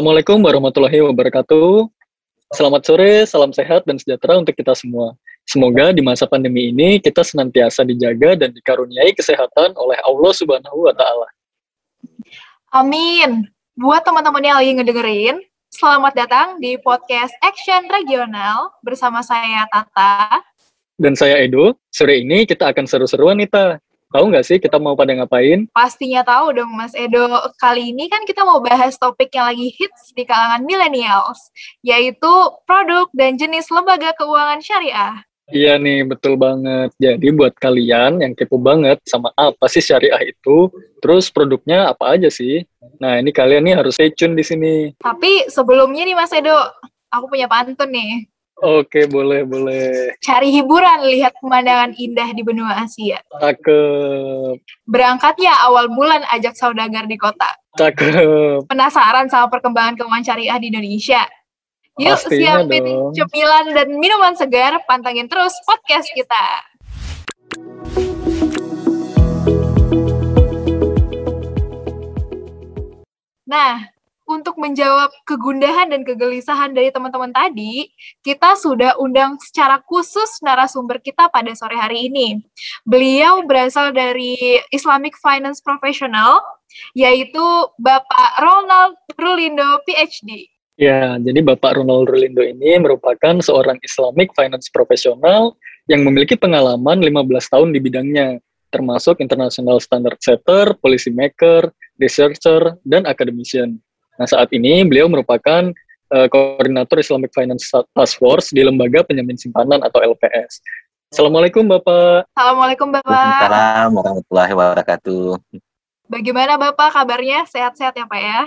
Assalamualaikum warahmatullahi wabarakatuh. Selamat sore, salam sehat dan sejahtera untuk kita semua. Semoga di masa pandemi ini kita senantiasa dijaga dan dikaruniai kesehatan oleh Allah Subhanahu wa taala. Amin. Buat teman-teman yang lagi ngedengerin, selamat datang di podcast Action Regional bersama saya Tata dan saya Edo. Sore ini kita akan seru-seruan nih, Ta. Tahu nggak sih kita mau pada ngapain? Pastinya tahu dong Mas Edo. Kali ini kan kita mau bahas topik yang lagi hits di kalangan millennials, yaitu produk dan jenis lembaga keuangan syariah. Iya nih, betul banget. Jadi buat kalian yang kepo banget sama apa sih syariah itu, terus produknya apa aja sih? Nah, ini kalian nih harus stay tune di sini. Tapi sebelumnya nih Mas Edo, aku punya pantun nih. Oke, boleh, boleh. Cari hiburan, lihat pemandangan indah di benua Asia. Cakep. Berangkat ya awal bulan ajak saudagar di kota. Cakep. Penasaran sama perkembangan keuangan syariah di Indonesia? Yuk Pastinya siapin dong. cemilan dan minuman segar, pantengin terus podcast kita. Nah, untuk menjawab kegundahan dan kegelisahan dari teman-teman tadi, kita sudah undang secara khusus narasumber kita pada sore hari ini. Beliau berasal dari Islamic Finance Professional, yaitu Bapak Ronald Rulindo, PhD. Ya, jadi Bapak Ronald Rulindo ini merupakan seorang Islamic Finance Profesional yang memiliki pengalaman 15 tahun di bidangnya, termasuk International Standard Setter, Policy Maker, Researcher, dan Academician. Nah, saat ini beliau merupakan uh, koordinator Islamic Finance Task Force di Lembaga Penjamin Simpanan atau LPS. Assalamualaikum Bapak. Assalamualaikum Bapak. Waalaikumsalam warahmatullahi wabarakatuh. Bagaimana Bapak kabarnya? Sehat-sehat ya Pak ya?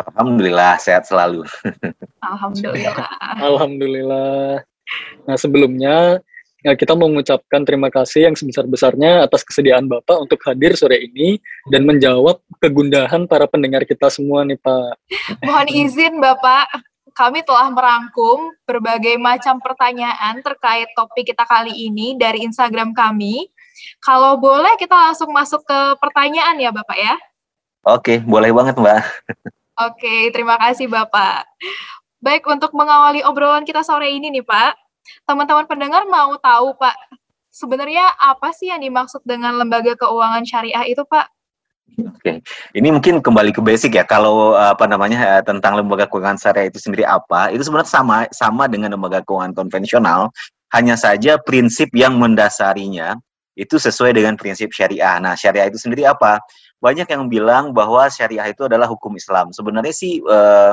Alhamdulillah sehat selalu. Alhamdulillah. Alhamdulillah. Nah, sebelumnya ya, kita mau mengucapkan terima kasih yang sebesar-besarnya atas kesediaan Bapak untuk hadir sore ini dan menjawab kegundahan para pendengar kita semua nih, Pak. Mohon izin Bapak, kami telah merangkum berbagai macam pertanyaan terkait topik kita kali ini dari Instagram kami. Kalau boleh kita langsung masuk ke pertanyaan ya Bapak ya. Oke, boleh banget Mbak. Oke, terima kasih Bapak. Baik, untuk mengawali obrolan kita sore ini nih Pak, teman-teman pendengar mau tahu Pak, sebenarnya apa sih yang dimaksud dengan lembaga keuangan syariah itu Pak? Oke, ini mungkin kembali ke basic ya. Kalau apa namanya eh, tentang lembaga keuangan syariah itu sendiri apa? Itu sebenarnya sama sama dengan lembaga keuangan konvensional, hanya saja prinsip yang mendasarinya itu sesuai dengan prinsip syariah. Nah, syariah itu sendiri apa? Banyak yang bilang bahwa syariah itu adalah hukum Islam. Sebenarnya sih eh,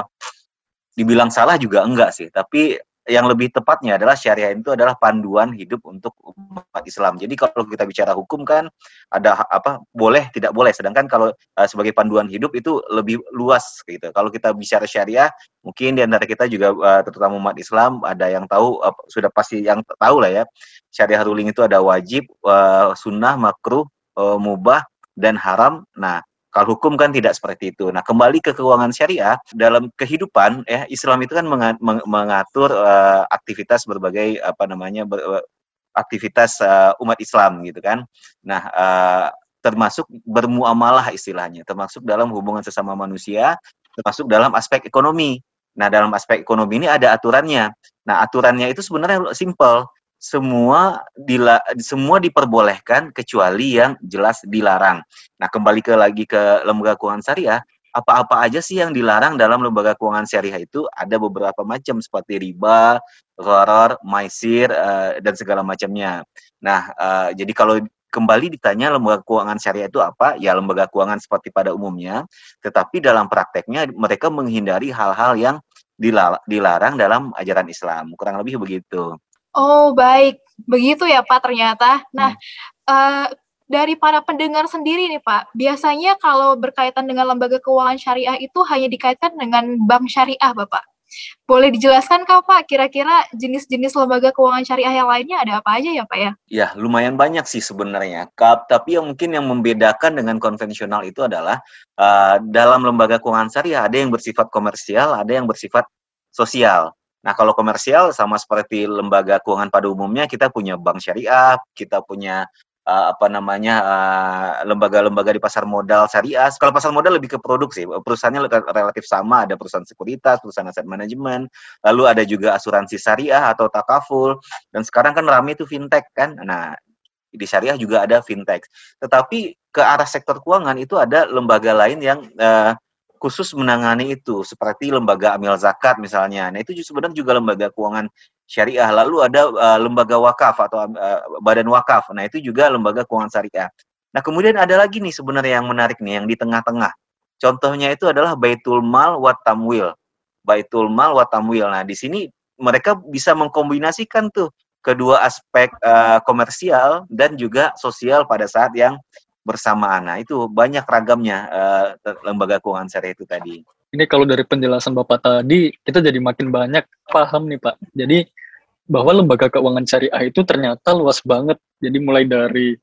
dibilang salah juga enggak sih, tapi yang lebih tepatnya adalah syariah itu adalah panduan hidup untuk umat Islam. Jadi kalau kita bicara hukum kan ada apa boleh tidak boleh, sedangkan kalau uh, sebagai panduan hidup itu lebih luas gitu. Kalau kita bicara syariah, mungkin di antara kita juga uh, terutama umat Islam ada yang tahu uh, sudah pasti yang tahu lah ya. Syariah ruling itu ada wajib, sunnah, makruh, uh, mubah dan haram. Nah, kalau hukum kan tidak seperti itu. Nah, kembali ke keuangan syariah dalam kehidupan ya Islam itu kan mengatur uh, aktivitas berbagai apa namanya ber, uh, aktivitas uh, umat Islam gitu kan. Nah, uh, termasuk bermuamalah istilahnya, termasuk dalam hubungan sesama manusia, termasuk dalam aspek ekonomi. Nah, dalam aspek ekonomi ini ada aturannya. Nah, aturannya itu sebenarnya simple semua dila, semua diperbolehkan kecuali yang jelas dilarang. Nah, kembali ke lagi ke lembaga keuangan syariah, apa-apa aja sih yang dilarang dalam lembaga keuangan syariah itu ada beberapa macam seperti riba, gharar, maisir uh, dan segala macamnya. Nah, uh, jadi kalau kembali ditanya lembaga keuangan syariah itu apa? Ya lembaga keuangan seperti pada umumnya, tetapi dalam prakteknya mereka menghindari hal-hal yang dilarang dalam ajaran Islam. Kurang lebih begitu. Oh, baik. Begitu ya, Pak, ternyata. Nah, hmm. uh, dari para pendengar sendiri nih, Pak, biasanya kalau berkaitan dengan lembaga keuangan syariah itu hanya dikaitkan dengan bank syariah, Bapak. Boleh dijelaskan kah, Pak, kira-kira jenis-jenis lembaga keuangan syariah yang lainnya ada apa aja ya, Pak ya? Ya, lumayan banyak sih sebenarnya. Tapi yang mungkin yang membedakan dengan konvensional itu adalah uh, dalam lembaga keuangan syariah ada yang bersifat komersial, ada yang bersifat sosial. Nah, kalau komersial sama seperti lembaga keuangan pada umumnya, kita punya bank syariah, kita punya uh, apa namanya lembaga-lembaga uh, di pasar modal syariah. Kalau pasar modal lebih ke produk sih, perusahaannya relatif sama, ada perusahaan sekuritas, perusahaan aset manajemen, lalu ada juga asuransi syariah atau takaful, dan sekarang kan rame itu fintech kan. Nah, di syariah juga ada fintech. Tetapi ke arah sektor keuangan itu ada lembaga lain yang uh, khusus menangani itu, seperti lembaga amil zakat misalnya. Nah itu sebenarnya juga lembaga keuangan syariah. Lalu ada uh, lembaga wakaf atau uh, badan wakaf. Nah itu juga lembaga keuangan syariah. Nah kemudian ada lagi nih sebenarnya yang menarik nih, yang di tengah-tengah. Contohnya itu adalah Baitul Mal wa Tamwil. Baitul Mal wa Tamwil. Nah di sini mereka bisa mengkombinasikan tuh kedua aspek uh, komersial dan juga sosial pada saat yang bersamaan. Nah, itu banyak ragamnya uh, lembaga keuangan syariah itu tadi. Ini kalau dari penjelasan Bapak tadi, kita jadi makin banyak paham nih, Pak. Jadi bahwa lembaga keuangan syariah itu ternyata luas banget. Jadi mulai dari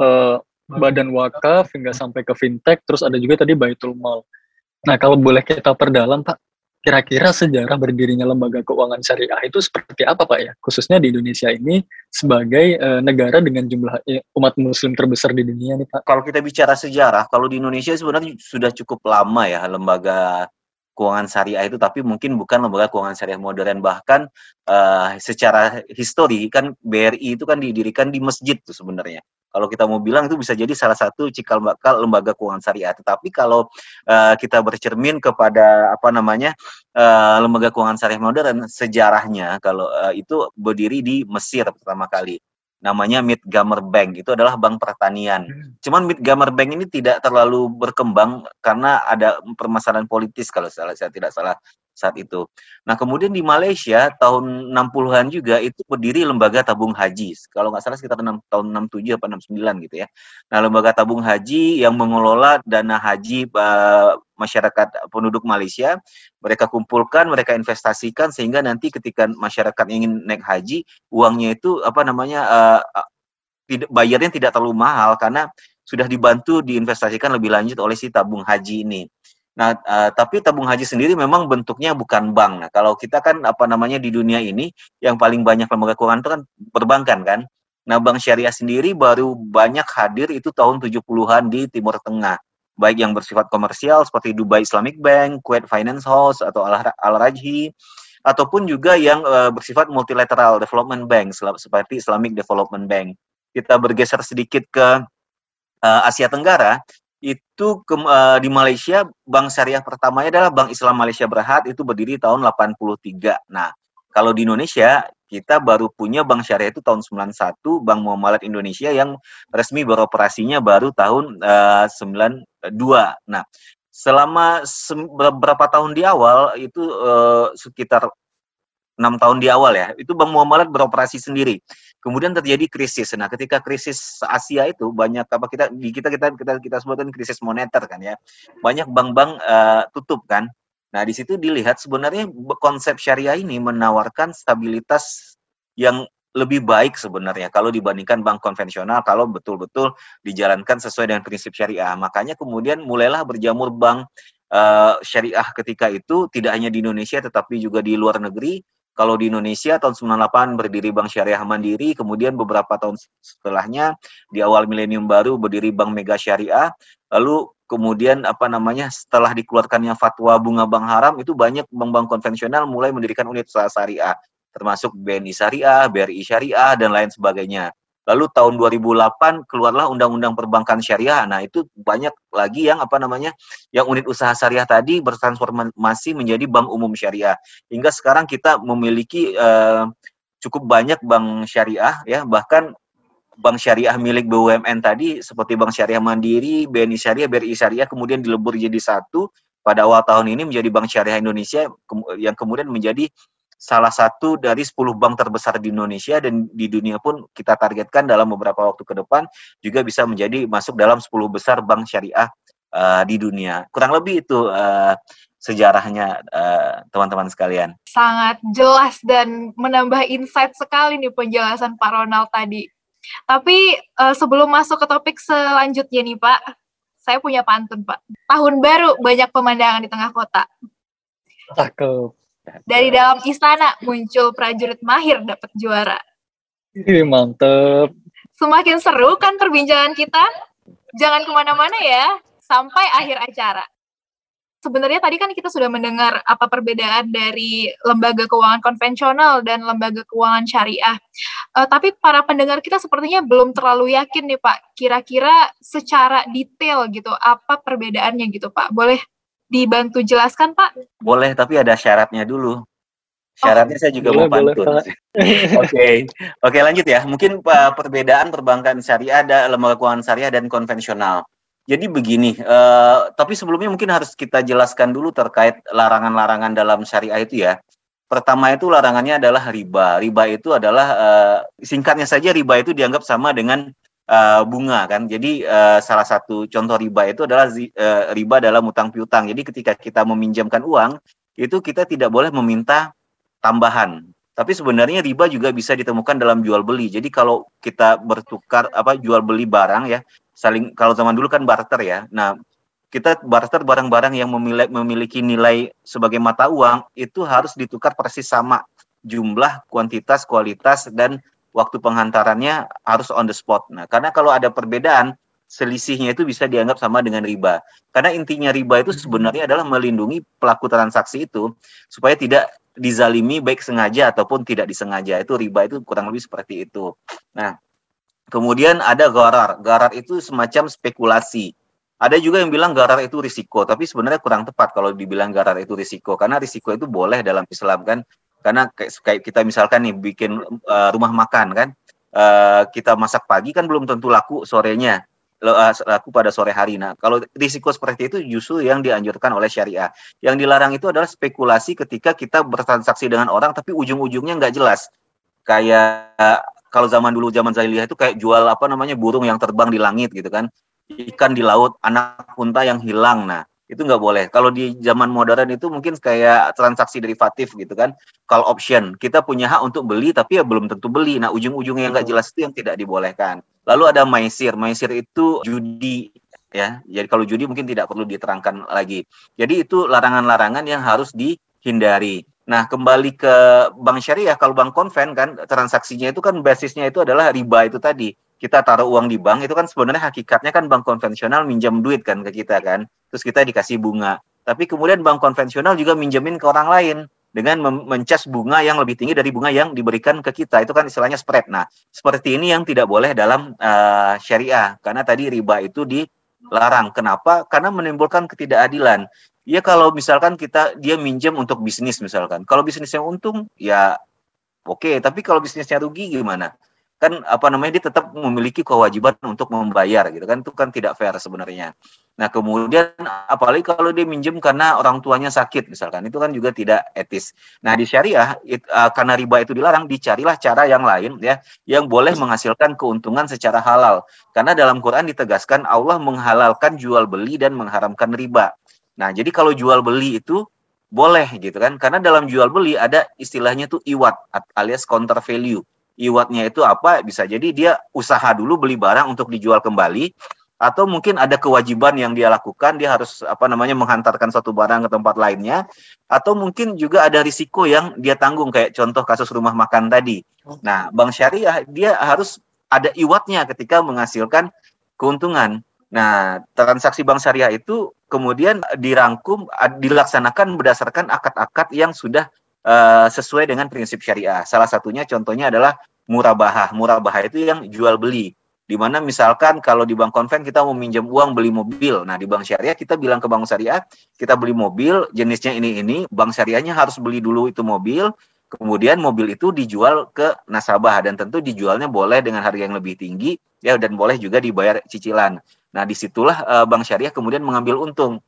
uh, badan wakaf hingga sampai ke fintech, terus ada juga tadi Baitul Mal. Nah, kalau boleh kita perdalam, Pak, kira-kira sejarah berdirinya lembaga keuangan syariah itu seperti apa Pak ya? Khususnya di Indonesia ini sebagai uh, negara dengan jumlah eh, umat muslim terbesar di dunia nih Pak. Kalau kita bicara sejarah, kalau di Indonesia sebenarnya sudah cukup lama ya lembaga keuangan syariah itu tapi mungkin bukan lembaga keuangan syariah modern bahkan uh, secara histori kan BRI itu kan didirikan di masjid tuh sebenarnya kalau kita mau bilang itu bisa jadi salah satu cikal bakal lembaga keuangan syariah. Tetapi kalau uh, kita bercermin kepada apa namanya uh, lembaga keuangan syariah modern, sejarahnya kalau uh, itu berdiri di Mesir pertama kali namanya Midgamer Bank itu adalah bank pertanian. Hmm. Cuman Midgamer Bank ini tidak terlalu berkembang karena ada permasalahan politis kalau salah saya tidak salah saat itu. Nah, kemudian di Malaysia tahun 60-an juga itu berdiri lembaga tabung haji. Kalau nggak salah sekitar 6, tahun 67 atau 69 gitu ya. Nah, lembaga tabung haji yang mengelola dana haji masyarakat penduduk Malaysia, mereka kumpulkan, mereka investasikan sehingga nanti ketika masyarakat ingin naik haji, uangnya itu apa namanya uh, tidak bayarnya tidak terlalu mahal karena sudah dibantu diinvestasikan lebih lanjut oleh si tabung haji ini. Nah, uh, tapi tabung haji sendiri memang bentuknya bukan bank. Nah, kalau kita kan apa namanya di dunia ini yang paling banyak lembaga keuangan itu kan perbankan kan. Nah, bank syariah sendiri baru banyak hadir itu tahun 70-an di Timur Tengah. Baik yang bersifat komersial seperti Dubai Islamic Bank, Kuwait Finance House atau Al-Rajhi ataupun juga yang uh, bersifat multilateral development bank seperti Islamic Development Bank. Kita bergeser sedikit ke uh, Asia Tenggara, itu ke, uh, di Malaysia bank syariah pertamanya adalah Bank Islam Malaysia Berhad itu berdiri tahun 83. Nah, kalau di Indonesia kita baru punya bank syariah itu tahun 91, Bank Muamalat Indonesia yang resmi beroperasinya baru tahun uh, 92. Nah, selama beberapa tahun di awal itu uh, sekitar enam tahun di awal ya, itu Bank Muamalat beroperasi sendiri. Kemudian terjadi krisis. Nah, ketika krisis Asia itu banyak apa kita di kita kita kita kita sebutkan krisis moneter kan ya. Banyak bank-bank uh, tutup kan. Nah, di situ dilihat sebenarnya konsep syariah ini menawarkan stabilitas yang lebih baik sebenarnya kalau dibandingkan bank konvensional kalau betul-betul dijalankan sesuai dengan prinsip syariah. Makanya kemudian mulailah berjamur bank uh, syariah ketika itu tidak hanya di Indonesia tetapi juga di luar negeri kalau di Indonesia tahun 98 berdiri Bank Syariah Mandiri, kemudian beberapa tahun setelahnya di awal milenium baru berdiri Bank Mega Syariah, lalu kemudian apa namanya setelah dikeluarkannya fatwa bunga bank haram itu banyak bank-bank konvensional mulai mendirikan unit usaha syariah termasuk BNI Syariah, BRI Syariah dan lain sebagainya. Lalu tahun 2008 keluarlah Undang-Undang Perbankan Syariah. Nah, itu banyak lagi yang apa namanya? yang unit usaha syariah tadi bertransformasi menjadi bank umum syariah. Hingga sekarang kita memiliki uh, cukup banyak bank syariah ya, bahkan bank syariah milik BUMN tadi seperti Bank Syariah Mandiri, BNI Syariah, BRI Syariah kemudian dilebur jadi satu pada awal tahun ini menjadi Bank Syariah Indonesia yang kemudian menjadi salah satu dari 10 bank terbesar di Indonesia dan di dunia pun kita targetkan dalam beberapa waktu ke depan juga bisa menjadi masuk dalam 10 besar bank syariah uh, di dunia. Kurang lebih itu uh, sejarahnya eh, teman-teman uh, sekalian. Sangat jelas dan menambah insight sekali nih penjelasan Pak Ronald tadi. Tapi uh, sebelum masuk ke topik selanjutnya nih Pak, saya punya pantun Pak. Tahun baru banyak pemandangan di tengah kota. Cakep. Dari dalam istana muncul prajurit mahir dapat juara. Ih, mantep. Semakin seru kan perbincangan kita? Jangan ke mana-mana ya, sampai akhir acara. Sebenarnya tadi kan kita sudah mendengar apa perbedaan dari lembaga keuangan konvensional dan lembaga keuangan syariah. Uh, tapi para pendengar kita sepertinya belum terlalu yakin nih Pak, kira-kira secara detail gitu apa perbedaannya gitu Pak. Boleh dibantu jelaskan Pak? Boleh, tapi ada syaratnya dulu. Syaratnya oh, saya juga boleh, mau pantun. Oke, oke okay, lanjut ya. Mungkin uh, perbedaan perbankan syariah ada lembaga keuangan syariah dan konvensional. Jadi begini, uh, tapi sebelumnya mungkin harus kita jelaskan dulu terkait larangan-larangan dalam syariah itu ya. Pertama itu larangannya adalah riba. Riba itu adalah uh, singkatnya saja riba itu dianggap sama dengan uh, bunga kan. Jadi uh, salah satu contoh riba itu adalah uh, riba dalam utang piutang. Jadi ketika kita meminjamkan uang itu kita tidak boleh meminta tambahan. Tapi sebenarnya riba juga bisa ditemukan dalam jual beli. Jadi kalau kita bertukar apa jual beli barang ya, saling kalau zaman dulu kan barter ya. Nah, kita barter barang-barang yang memiliki nilai sebagai mata uang itu harus ditukar persis sama jumlah, kuantitas, kualitas dan waktu penghantarannya harus on the spot. Nah, karena kalau ada perbedaan selisihnya itu bisa dianggap sama dengan riba. Karena intinya riba itu sebenarnya adalah melindungi pelaku transaksi itu supaya tidak dizalimi baik sengaja ataupun tidak disengaja. Itu riba itu kurang lebih seperti itu. Nah, kemudian ada garar. Garar itu semacam spekulasi. Ada juga yang bilang garar itu risiko, tapi sebenarnya kurang tepat kalau dibilang garar itu risiko karena risiko itu boleh dalam Islam kan. Karena kayak kita misalkan nih bikin uh, rumah makan kan, uh, kita masak pagi kan belum tentu laku sorenya Eh, laku pada sore hari. Nah, kalau risiko seperti itu justru yang dianjurkan oleh syariah. Yang dilarang itu adalah spekulasi ketika kita bertransaksi dengan orang tapi ujung-ujungnya nggak jelas. Kayak kalau zaman dulu zaman jahiliyah itu kayak jual apa namanya burung yang terbang di langit gitu kan. Ikan di laut, anak unta yang hilang. Nah, itu nggak boleh. Kalau di zaman modern itu mungkin kayak transaksi derivatif gitu kan, call option. Kita punya hak untuk beli tapi ya belum tentu beli. Nah ujung-ujungnya yang nggak jelas itu yang tidak dibolehkan. Lalu ada maisir. Maisir itu judi ya. Jadi kalau judi mungkin tidak perlu diterangkan lagi. Jadi itu larangan-larangan yang harus dihindari. Nah, kembali ke bank syariah, kalau bank konven kan transaksinya itu kan basisnya itu adalah riba itu tadi. Kita taruh uang di bank itu kan sebenarnya hakikatnya kan bank konvensional minjam duit kan ke kita kan. Terus kita dikasih bunga. Tapi kemudian bank konvensional juga minjemin ke orang lain dengan mencas bunga yang lebih tinggi dari bunga yang diberikan ke kita. Itu kan istilahnya spread. Nah seperti ini yang tidak boleh dalam uh, syariah. Karena tadi riba itu dilarang kenapa? Karena menimbulkan ketidakadilan. Ya kalau misalkan kita dia minjem untuk bisnis misalkan. Kalau bisnisnya untung ya oke. Okay. tapi kalau bisnisnya rugi gimana kan apa namanya dia tetap memiliki kewajiban untuk membayar gitu kan itu kan tidak fair sebenarnya. Nah kemudian apalagi kalau dia minjem karena orang tuanya sakit misalkan itu kan juga tidak etis. Nah di syariah it, uh, karena riba itu dilarang dicarilah cara yang lain ya yang boleh menghasilkan keuntungan secara halal. Karena dalam Quran ditegaskan Allah menghalalkan jual beli dan mengharamkan riba. Nah jadi kalau jual beli itu boleh gitu kan karena dalam jual beli ada istilahnya tuh iwat alias counter value iwatnya itu apa bisa jadi dia usaha dulu beli barang untuk dijual kembali atau mungkin ada kewajiban yang dia lakukan dia harus apa namanya menghantarkan suatu barang ke tempat lainnya atau mungkin juga ada risiko yang dia tanggung kayak contoh kasus rumah makan tadi. Nah, bank syariah dia harus ada iwatnya ketika menghasilkan keuntungan. Nah, transaksi bank syariah itu kemudian dirangkum dilaksanakan berdasarkan akad-akad yang sudah uh, sesuai dengan prinsip syariah. Salah satunya contohnya adalah murabahah. Murabahah itu yang jual beli. Di mana misalkan kalau di bank konven kita mau minjam uang beli mobil. Nah, di bank syariah kita bilang ke bank syariah, kita beli mobil jenisnya ini ini, bank syariahnya harus beli dulu itu mobil, kemudian mobil itu dijual ke nasabah dan tentu dijualnya boleh dengan harga yang lebih tinggi ya dan boleh juga dibayar cicilan. Nah, di situlah uh, bank syariah kemudian mengambil untung.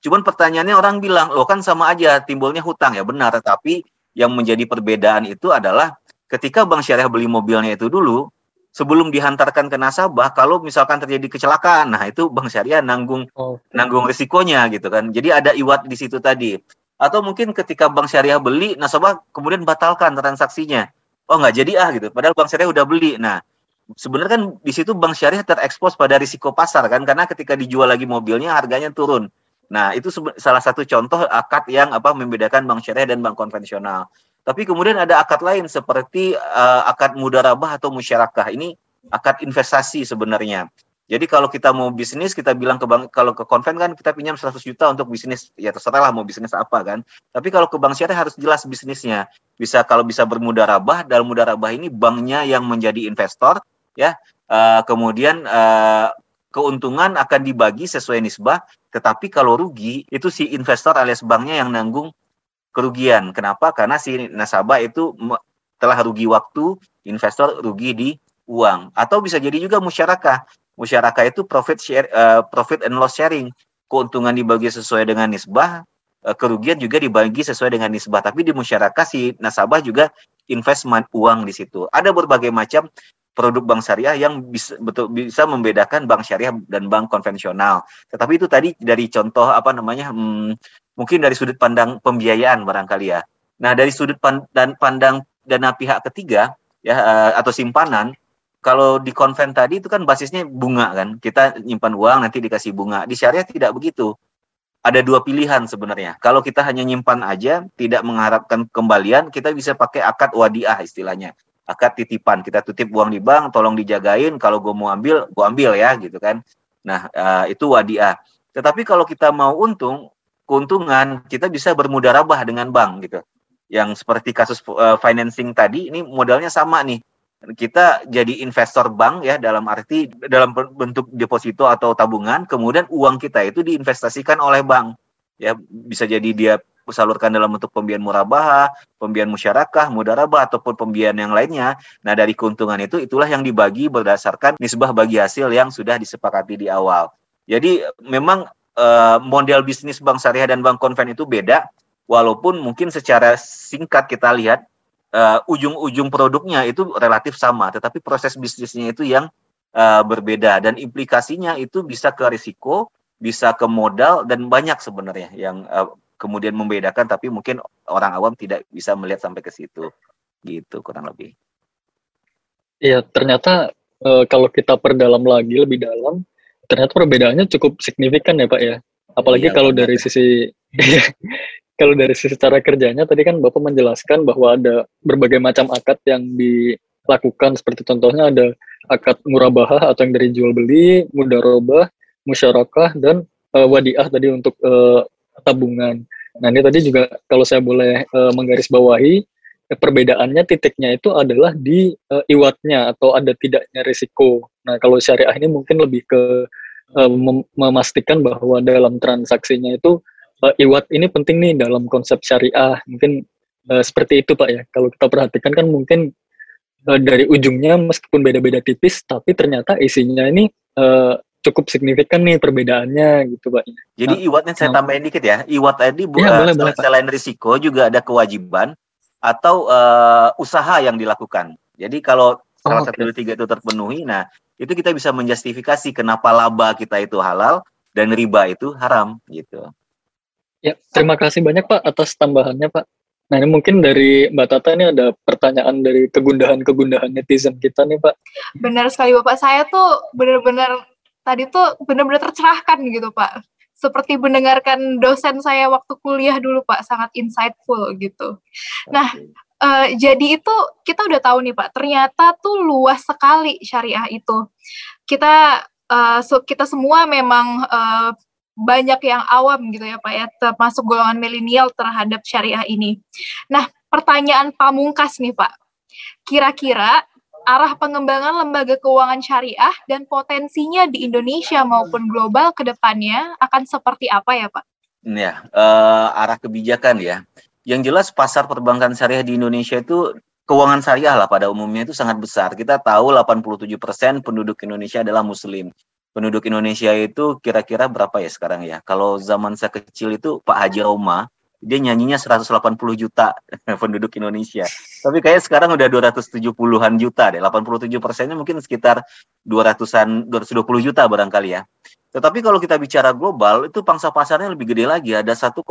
Cuman pertanyaannya orang bilang, lo kan sama aja timbulnya hutang ya benar, tapi yang menjadi perbedaan itu adalah ketika bank syariah beli mobilnya itu dulu, sebelum dihantarkan ke nasabah, kalau misalkan terjadi kecelakaan, nah itu bank syariah nanggung oh. nanggung risikonya gitu kan. Jadi ada iwat di situ tadi. Atau mungkin ketika bank syariah beli, nasabah kemudian batalkan transaksinya. Oh nggak jadi ah gitu. Padahal bank syariah udah beli. Nah sebenarnya kan di situ bank syariah terekspos pada risiko pasar kan, karena ketika dijual lagi mobilnya harganya turun. Nah, itu salah satu contoh akad yang apa membedakan bank syariah dan bank konvensional. Tapi kemudian ada akad lain seperti uh, akad mudarabah atau musyarakah. Ini akad investasi sebenarnya. Jadi kalau kita mau bisnis, kita bilang ke bank, kalau ke konven kan kita pinjam 100 juta untuk bisnis, ya terserah lah mau bisnis apa kan. Tapi kalau ke bank syariah harus jelas bisnisnya. Bisa kalau bisa bermudarabah, dalam mudarabah ini banknya yang menjadi investor, ya. Uh, kemudian uh, keuntungan akan dibagi sesuai nisbah, tetapi kalau rugi itu si investor alias banknya yang nanggung kerugian. Kenapa? Karena si nasabah itu telah rugi waktu, investor rugi di uang. Atau bisa jadi juga musyarakah musyarakah itu profit share uh, profit and loss sharing. Keuntungan dibagi sesuai dengan nisbah, uh, kerugian juga dibagi sesuai dengan nisbah. Tapi di musyarakah si nasabah juga investment uang di situ. Ada berbagai macam produk bank syariah yang bisa betul bisa membedakan bank syariah dan bank konvensional. Tetapi itu tadi dari contoh apa namanya hmm, mungkin dari sudut pandang pembiayaan barangkali ya. Nah, dari sudut pandang, pandang dana pihak ketiga ya uh, atau simpanan kalau di konven tadi itu kan basisnya bunga kan. Kita nyimpan uang nanti dikasih bunga. Di syariah tidak begitu. Ada dua pilihan sebenarnya. Kalau kita hanya nyimpan aja, tidak mengharapkan kembalian, kita bisa pakai akad wadiah istilahnya. Akad titipan. Kita tutip uang di bank, tolong dijagain. Kalau gue mau ambil, gue ambil ya gitu kan. Nah, uh, itu wadiah. Tetapi kalau kita mau untung, keuntungan, kita bisa bermudarabah dengan bank gitu. Yang seperti kasus uh, financing tadi, ini modalnya sama nih kita jadi investor bank ya dalam arti dalam bentuk deposito atau tabungan kemudian uang kita itu diinvestasikan oleh bank ya bisa jadi dia salurkan dalam bentuk pembiayaan murabah, pembiayaan musyarakah, mudarabah ataupun pembiayaan yang lainnya. Nah, dari keuntungan itu itulah yang dibagi berdasarkan nisbah bagi hasil yang sudah disepakati di awal. Jadi memang uh, model bisnis bank syariah dan bank konven itu beda walaupun mungkin secara singkat kita lihat uh, ujung-ujung produknya itu relatif sama, tetapi proses bisnisnya itu yang uh, berbeda dan implikasinya itu bisa ke risiko, bisa ke modal dan banyak sebenarnya yang uh, kemudian membedakan, tapi mungkin orang awam tidak bisa melihat sampai ke situ, gitu kurang lebih. Iya, ternyata uh, kalau kita perdalam lagi lebih dalam, ternyata perbedaannya cukup signifikan ya Pak ya. Apalagi iya, kalau dari sisi kalau dari sisi cara kerjanya tadi kan Bapak menjelaskan bahwa ada berbagai macam akad yang dilakukan seperti contohnya ada akad murabahah atau yang dari jual beli, mudarobah, musyarakah dan uh, wadiah tadi untuk uh, tabungan. Nah ini tadi juga kalau saya boleh uh, menggarisbawahi eh, perbedaannya titiknya itu adalah di uh, iwatnya atau ada tidaknya risiko. Nah kalau syariah ini mungkin lebih ke mem memastikan bahwa dalam transaksinya itu uh, iwat ini penting nih dalam konsep syariah. Mungkin uh, seperti itu Pak ya. Kalau kita perhatikan kan mungkin uh, dari ujungnya meskipun beda-beda tipis, tapi ternyata isinya ini uh, cukup signifikan nih perbedaannya gitu Pak. Jadi nah, iwatnya saya nah, tambahin dikit ya. Iwat tadi bu, ya, boleh, boleh, selain Pak. risiko juga ada kewajiban atau uh, usaha yang dilakukan. Jadi kalau salah oh, satu dari tiga itu terpenuhi, nah itu kita bisa menjustifikasi kenapa laba kita itu halal dan riba itu haram gitu. Ya, terima kasih banyak Pak atas tambahannya Pak. Nah ini mungkin dari Mbak Tata ini ada pertanyaan dari kegundahan-kegundahan netizen kita nih Pak. Benar sekali Bapak, saya tuh benar-benar tadi tuh benar-benar tercerahkan gitu Pak. Seperti mendengarkan dosen saya waktu kuliah dulu Pak, sangat insightful gitu. Nah, uh, jadi itu kita udah tahu nih Pak, ternyata tuh luas sekali syariah itu. Kita uh, so, kita semua memang uh, banyak yang awam gitu ya Pak ya, termasuk golongan milenial terhadap syariah ini. Nah, pertanyaan pamungkas nih Pak. Kira-kira arah pengembangan lembaga keuangan syariah dan potensinya di Indonesia maupun global ke depannya akan seperti apa ya Pak? Ya, uh, arah kebijakan ya. Yang jelas pasar perbankan syariah di Indonesia itu keuangan syariah lah pada umumnya itu sangat besar. Kita tahu 87% penduduk Indonesia adalah muslim penduduk Indonesia itu kira-kira berapa ya sekarang ya? Kalau zaman saya kecil itu Pak Haji Roma, dia nyanyinya 180 juta penduduk Indonesia. Tapi kayak sekarang udah 270-an juta deh. 87 persennya mungkin sekitar 200-an, 220 juta barangkali ya. Tetapi kalau kita bicara global, itu pangsa pasarnya lebih gede lagi. Ada 1,8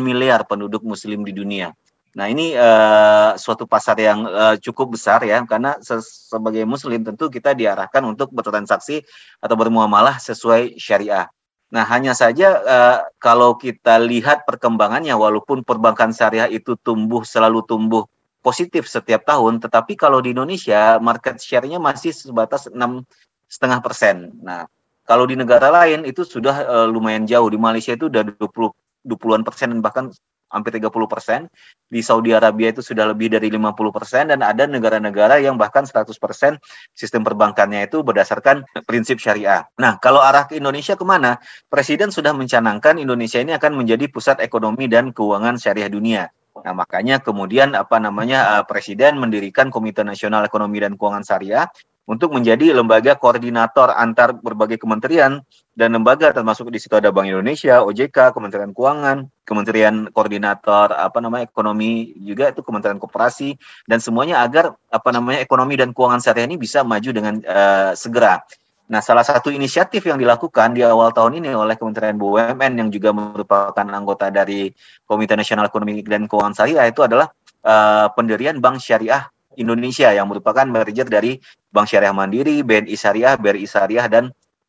miliar penduduk muslim di dunia. Nah ini uh, suatu pasar yang uh, cukup besar ya, karena se sebagai muslim tentu kita diarahkan untuk bertransaksi atau bermuamalah sesuai syariah. Nah hanya saja uh, kalau kita lihat perkembangannya, walaupun perbankan syariah itu tumbuh selalu tumbuh positif setiap tahun, tetapi kalau di Indonesia market share-nya masih sebatas enam setengah persen. Nah, kalau di negara lain itu sudah uh, lumayan jauh. Di Malaysia itu udah 20 20-an persen bahkan hampir 30 persen. Di Saudi Arabia itu sudah lebih dari 50 persen dan ada negara-negara yang bahkan 100 persen sistem perbankannya itu berdasarkan prinsip syariah. Nah, kalau arah ke Indonesia ke mana? Presiden sudah mencanangkan Indonesia ini akan menjadi pusat ekonomi dan keuangan syariah dunia. Nah, makanya kemudian apa namanya uh, Presiden mendirikan Komite Nasional Ekonomi dan Keuangan Syariah untuk menjadi lembaga koordinator antar berbagai kementerian dan lembaga termasuk di situ ada Bank Indonesia, OJK, Kementerian Keuangan, Kementerian Koordinator apa namanya ekonomi juga itu Kementerian Koperasi dan semuanya agar apa namanya ekonomi dan keuangan syariah ini bisa maju dengan uh, segera. Nah, salah satu inisiatif yang dilakukan di awal tahun ini oleh Kementerian BUMN yang juga merupakan anggota dari Komite Nasional Ekonomi dan Keuangan Syariah itu adalah uh, pendirian Bank Syariah Indonesia yang merupakan merger dari Bank Syariah Mandiri, BNI Syariah, BRI Syariah dan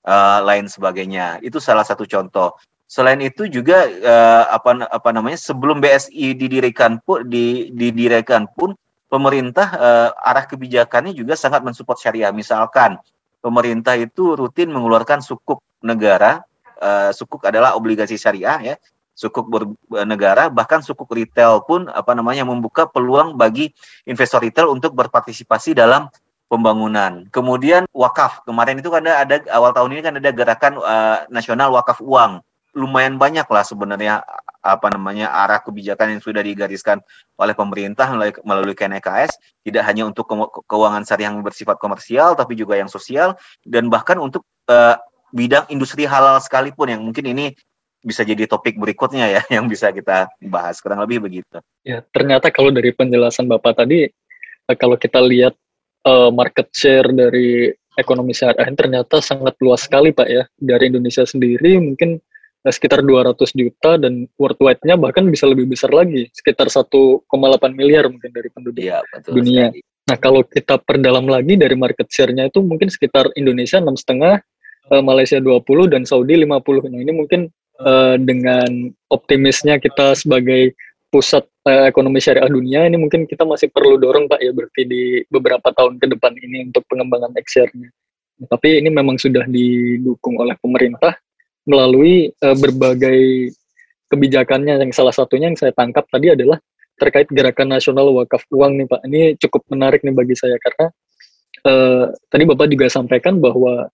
uh, lain sebagainya. Itu salah satu contoh. Selain itu juga uh, apa apa namanya sebelum BSI didirikan pun di, didirikan pun pemerintah uh, arah kebijakannya juga sangat mensupport syariah. Misalkan pemerintah itu rutin mengeluarkan sukuk negara. Uh, sukuk adalah obligasi syariah ya sukuk bernegara bahkan sukuk retail pun apa namanya membuka peluang bagi investor retail untuk berpartisipasi dalam pembangunan. Kemudian wakaf kemarin itu kan ada awal tahun ini kan ada gerakan uh, nasional wakaf uang. Lumayan banyak lah sebenarnya apa namanya arah kebijakan yang sudah digariskan oleh pemerintah melalui, melalui KNKS tidak hanya untuk ke keuangan syariah yang bersifat komersial tapi juga yang sosial dan bahkan untuk uh, bidang industri halal sekalipun yang mungkin ini bisa jadi topik berikutnya ya yang bisa kita bahas kurang lebih begitu. Ya ternyata kalau dari penjelasan bapak tadi eh, kalau kita lihat uh, market share dari ekonomi syariah ternyata sangat luas sekali pak ya dari Indonesia sendiri mungkin eh, sekitar 200 juta dan worldwide-nya bahkan bisa lebih besar lagi sekitar 1,8 miliar mungkin dari penduduk ya, betul dunia. Sekali. Nah kalau kita perdalam lagi dari market share-nya itu mungkin sekitar Indonesia enam setengah, Malaysia 20 dan Saudi 50. Nah ini mungkin uh, dengan optimisnya kita sebagai pusat uh, ekonomi syariah dunia ini mungkin kita masih perlu dorong Pak ya berarti di beberapa tahun ke depan ini untuk pengembangan XR-nya. Tapi ini memang sudah didukung oleh pemerintah melalui uh, berbagai kebijakannya yang salah satunya yang saya tangkap tadi adalah terkait gerakan nasional wakaf uang nih Pak. Ini cukup menarik nih bagi saya karena uh, tadi Bapak juga sampaikan bahwa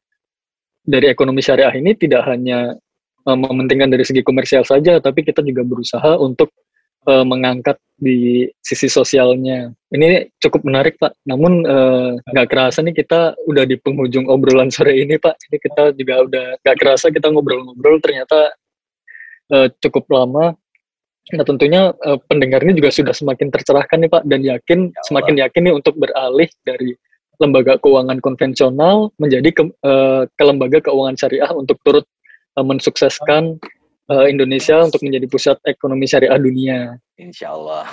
dari ekonomi syariah ini tidak hanya uh, mementingkan dari segi komersial saja, tapi kita juga berusaha untuk uh, mengangkat di sisi sosialnya. Ini cukup menarik Pak. Namun nggak uh, kerasa nih kita udah di penghujung obrolan sore ini Pak. Ini kita juga udah nggak kerasa kita ngobrol-ngobrol ternyata uh, cukup lama. Nah tentunya uh, pendengar ini juga sudah semakin tercerahkan nih Pak dan yakin ya semakin yakin nih untuk beralih dari lembaga keuangan konvensional menjadi ke, uh, ke lembaga keuangan syariah untuk turut uh, mensukseskan uh, Indonesia untuk menjadi pusat ekonomi syariah dunia. Insya Allah.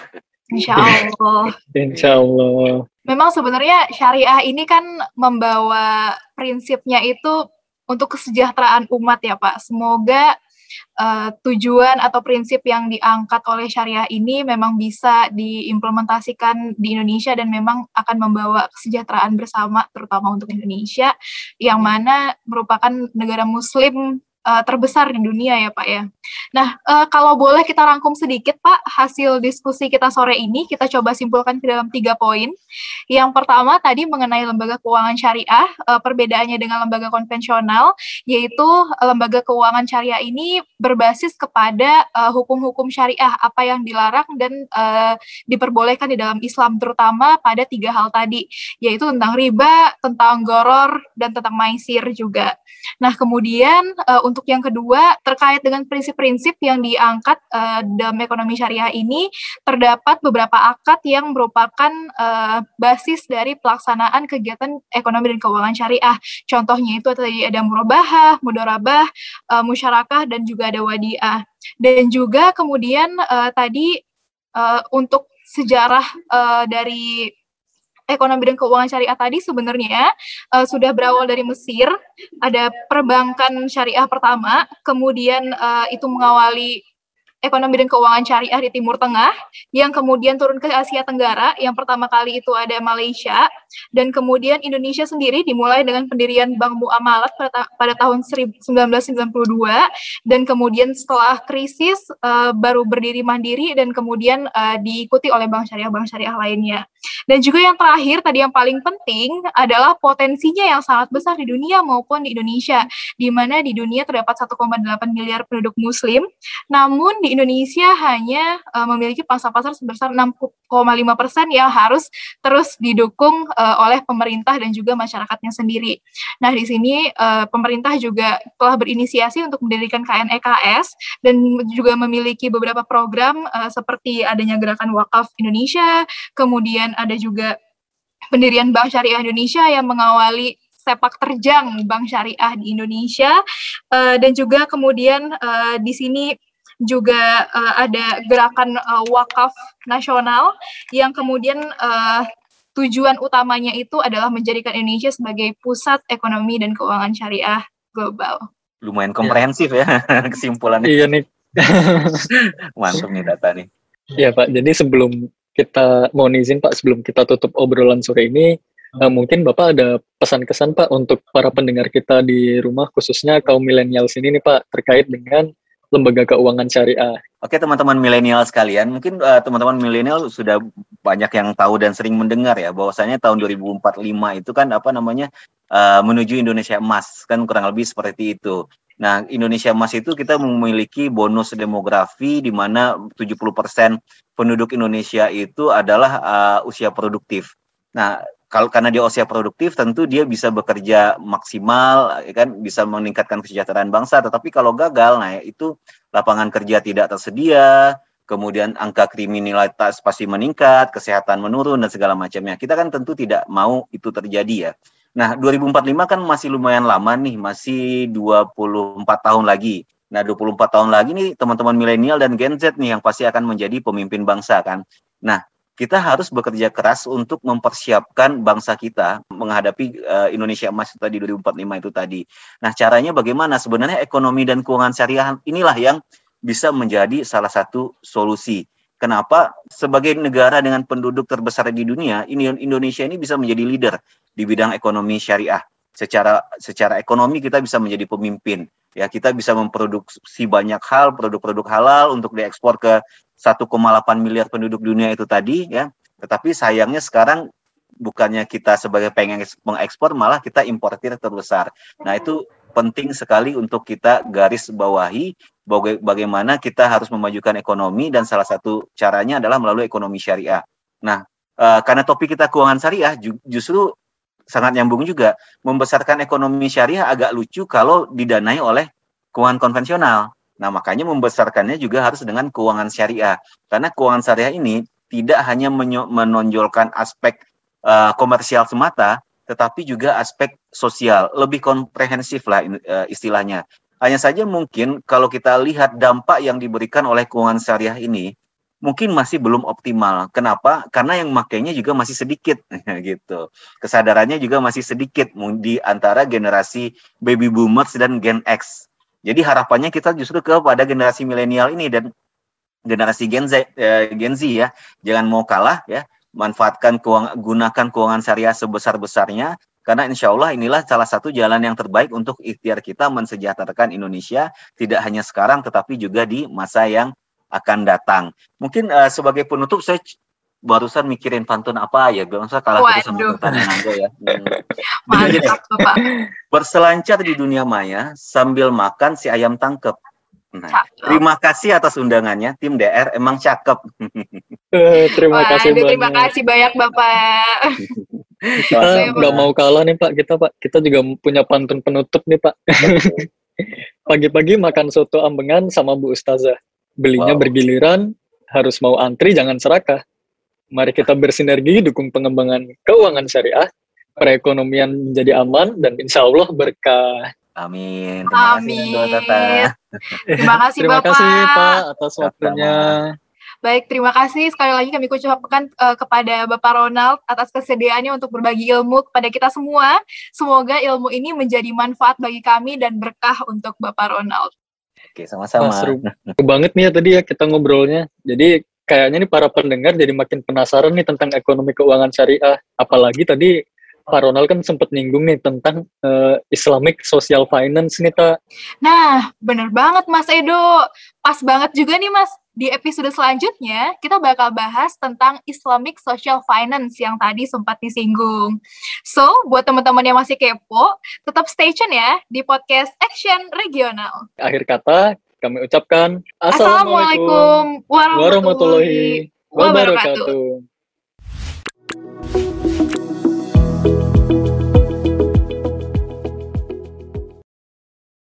Insya Allah. Insya Allah. Memang sebenarnya syariah ini kan membawa prinsipnya itu untuk kesejahteraan umat ya Pak. Semoga uh, tujuan atau prinsip yang diangkat oleh syariah ini memang bisa diimplementasikan di Indonesia dan memang akan membawa kesejahteraan bersama terutama untuk Indonesia yang mana merupakan negara muslim uh, terbesar di dunia ya Pak ya. Nah, uh, kalau boleh kita rangkum sedikit Pak, hasil diskusi kita sore ini kita coba simpulkan ke dalam tiga poin. Yang pertama tadi mengenai lembaga keuangan syariah, uh, perbedaannya dengan lembaga konvensional, yaitu lembaga keuangan syariah ini berbasis kepada hukum-hukum uh, syariah, apa yang dilarang dan uh, diperbolehkan di dalam Islam, terutama pada tiga hal tadi, yaitu tentang riba, tentang goror, dan tentang maisir juga. Nah, kemudian uh, untuk yang kedua terkait dengan prinsip-prinsip yang diangkat uh, dalam ekonomi syariah ini terdapat beberapa akad yang merupakan uh, basis dari pelaksanaan kegiatan ekonomi dan keuangan syariah. Contohnya itu tadi ada murabahah, mudorabah, uh, musyarakah dan juga ada wadiah. Dan juga kemudian uh, tadi uh, untuk sejarah uh, dari ekonomi dan keuangan syariah tadi sebenarnya uh, sudah berawal dari Mesir. Ada perbankan syariah pertama, kemudian uh, itu mengawali ekonomi dan keuangan syariah di Timur Tengah, yang kemudian turun ke Asia Tenggara, yang pertama kali itu ada Malaysia, dan kemudian Indonesia sendiri dimulai dengan pendirian Bank Muamalat pada, pada tahun 1992, dan kemudian setelah krisis uh, baru berdiri mandiri dan kemudian uh, diikuti oleh bank syariah-bank syariah lainnya. Dan juga yang terakhir tadi yang paling penting adalah potensinya yang sangat besar di dunia maupun di Indonesia, di mana di dunia terdapat 1,8 miliar penduduk muslim, namun di Indonesia hanya uh, memiliki pangsa pasar sebesar 6,5 persen yang harus terus didukung uh, oleh pemerintah dan juga masyarakatnya sendiri. Nah di sini uh, pemerintah juga telah berinisiasi untuk mendirikan KNEKS dan juga memiliki beberapa program uh, seperti adanya gerakan wakaf Indonesia, kemudian ada juga pendirian Bank Syariah Indonesia yang mengawali sepak terjang Bank Syariah di Indonesia uh, dan juga kemudian uh, di sini juga uh, ada gerakan uh, wakaf nasional yang kemudian uh, tujuan utamanya itu adalah menjadikan Indonesia sebagai pusat ekonomi dan keuangan syariah global. Lumayan komprehensif ya, ya kesimpulannya. Iya nih. Mantap nih data nih. Iya Pak, jadi sebelum kita mau izin Pak sebelum kita tutup obrolan sore ini, hmm. uh, mungkin Bapak ada pesan-kesan Pak untuk para pendengar kita di rumah khususnya kaum milenial sini nih Pak terkait dengan lembaga keuangan syariah. Oke teman-teman milenial sekalian, mungkin uh, teman-teman milenial sudah banyak yang tahu dan sering mendengar ya bahwasanya tahun 2045 itu kan apa namanya uh, menuju Indonesia emas kan kurang lebih seperti itu. Nah, Indonesia Emas itu kita memiliki bonus demografi di mana 70% penduduk Indonesia itu adalah uh, usia produktif. Nah, kalau karena dia usia produktif tentu dia bisa bekerja maksimal ya kan? Bisa meningkatkan kesejahteraan bangsa. Tetapi kalau gagal nah itu lapangan kerja tidak tersedia kemudian angka kriminalitas pasti meningkat kesehatan menurun dan segala macamnya. Kita kan tentu tidak mau itu terjadi ya Nah, 2045 kan masih lumayan lama nih, masih 24 tahun lagi. Nah, 24 tahun lagi nih teman-teman milenial dan Gen Z nih yang pasti akan menjadi pemimpin bangsa kan. Nah, kita harus bekerja keras untuk mempersiapkan bangsa kita menghadapi uh, Indonesia Emas tadi 2045 itu tadi. Nah, caranya bagaimana? Sebenarnya ekonomi dan keuangan syariah inilah yang bisa menjadi salah satu solusi. Kenapa? Sebagai negara dengan penduduk terbesar di dunia, Indonesia ini bisa menjadi leader di bidang ekonomi syariah. Secara secara ekonomi kita bisa menjadi pemimpin. Ya, kita bisa memproduksi banyak hal, produk-produk halal untuk diekspor ke 1,8 miliar penduduk dunia itu tadi ya. Tetapi sayangnya sekarang bukannya kita sebagai pengen mengekspor malah kita importir terbesar. Nah, itu penting sekali untuk kita garis bawahi bagaimana kita harus memajukan ekonomi dan salah satu caranya adalah melalui ekonomi syariah. Nah, uh, karena topik kita keuangan syariah justru sangat nyambung juga membesarkan ekonomi syariah agak lucu kalau didanai oleh keuangan konvensional. Nah, makanya membesarkannya juga harus dengan keuangan syariah. Karena keuangan syariah ini tidak hanya menonjolkan aspek uh, komersial semata, tetapi juga aspek sosial, lebih komprehensif lah uh, istilahnya. Hanya saja mungkin kalau kita lihat dampak yang diberikan oleh keuangan syariah ini mungkin masih belum optimal. Kenapa? Karena yang makainya juga masih sedikit gitu. Kesadarannya juga masih sedikit di antara generasi baby boomers dan Gen X. Jadi harapannya kita justru kepada generasi milenial ini dan generasi Gen Z, eh, Gen Z ya. Jangan mau kalah ya. Manfaatkan keuangan, gunakan keuangan syariah sebesar-besarnya karena insya Allah inilah salah satu jalan yang terbaik untuk ikhtiar kita mensejahterakan Indonesia, tidak hanya sekarang tetapi juga di masa yang akan datang. Mungkin uh, sebagai penutup saya barusan mikirin pantun apa ya, gak usah kalah Waduh. sama pertanyaan aja ya. Hmm. Mantap, Bapak. Berselancar di dunia maya sambil makan si ayam tangkep. Nah, terima kasih atas undangannya, tim DR emang cakep. Uh, terima Wah, kasih banyak. Terima kasih banyak Bapak. kita nggak mau kalah nih Pak kita Pak kita juga punya pantun penutup nih Pak pagi-pagi makan soto ambengan sama Bu Ustazah belinya wow. bergiliran harus mau antri jangan serakah mari kita bersinergi dukung pengembangan keuangan syariah perekonomian menjadi aman dan insya Allah berkah Amin. Terima Amin. kasih Terima kasih Terima Bapak. kasih Pak atas waktunya. Baik, terima kasih sekali lagi kami ucapkan uh, kepada Bapak Ronald atas kesediaannya untuk berbagi ilmu kepada kita semua. Semoga ilmu ini menjadi manfaat bagi kami dan berkah untuk Bapak Ronald. Oke, sama-sama. Seru banget nih ya tadi ya kita ngobrolnya. Jadi kayaknya nih para pendengar jadi makin penasaran nih tentang ekonomi keuangan syariah. Apalagi tadi Pak Ronald kan sempat nyinggung nih tentang uh, Islamic Social Finance nih, Ta. Nah, bener banget Mas Edo. Pas banget juga nih Mas. Di episode selanjutnya, kita bakal bahas tentang Islamic Social Finance yang tadi sempat disinggung. So, buat teman-teman yang masih kepo, tetap stay tune ya di podcast Action Regional. Akhir kata, kami ucapkan Assalamualaikum warahmatullahi wabarakatuh.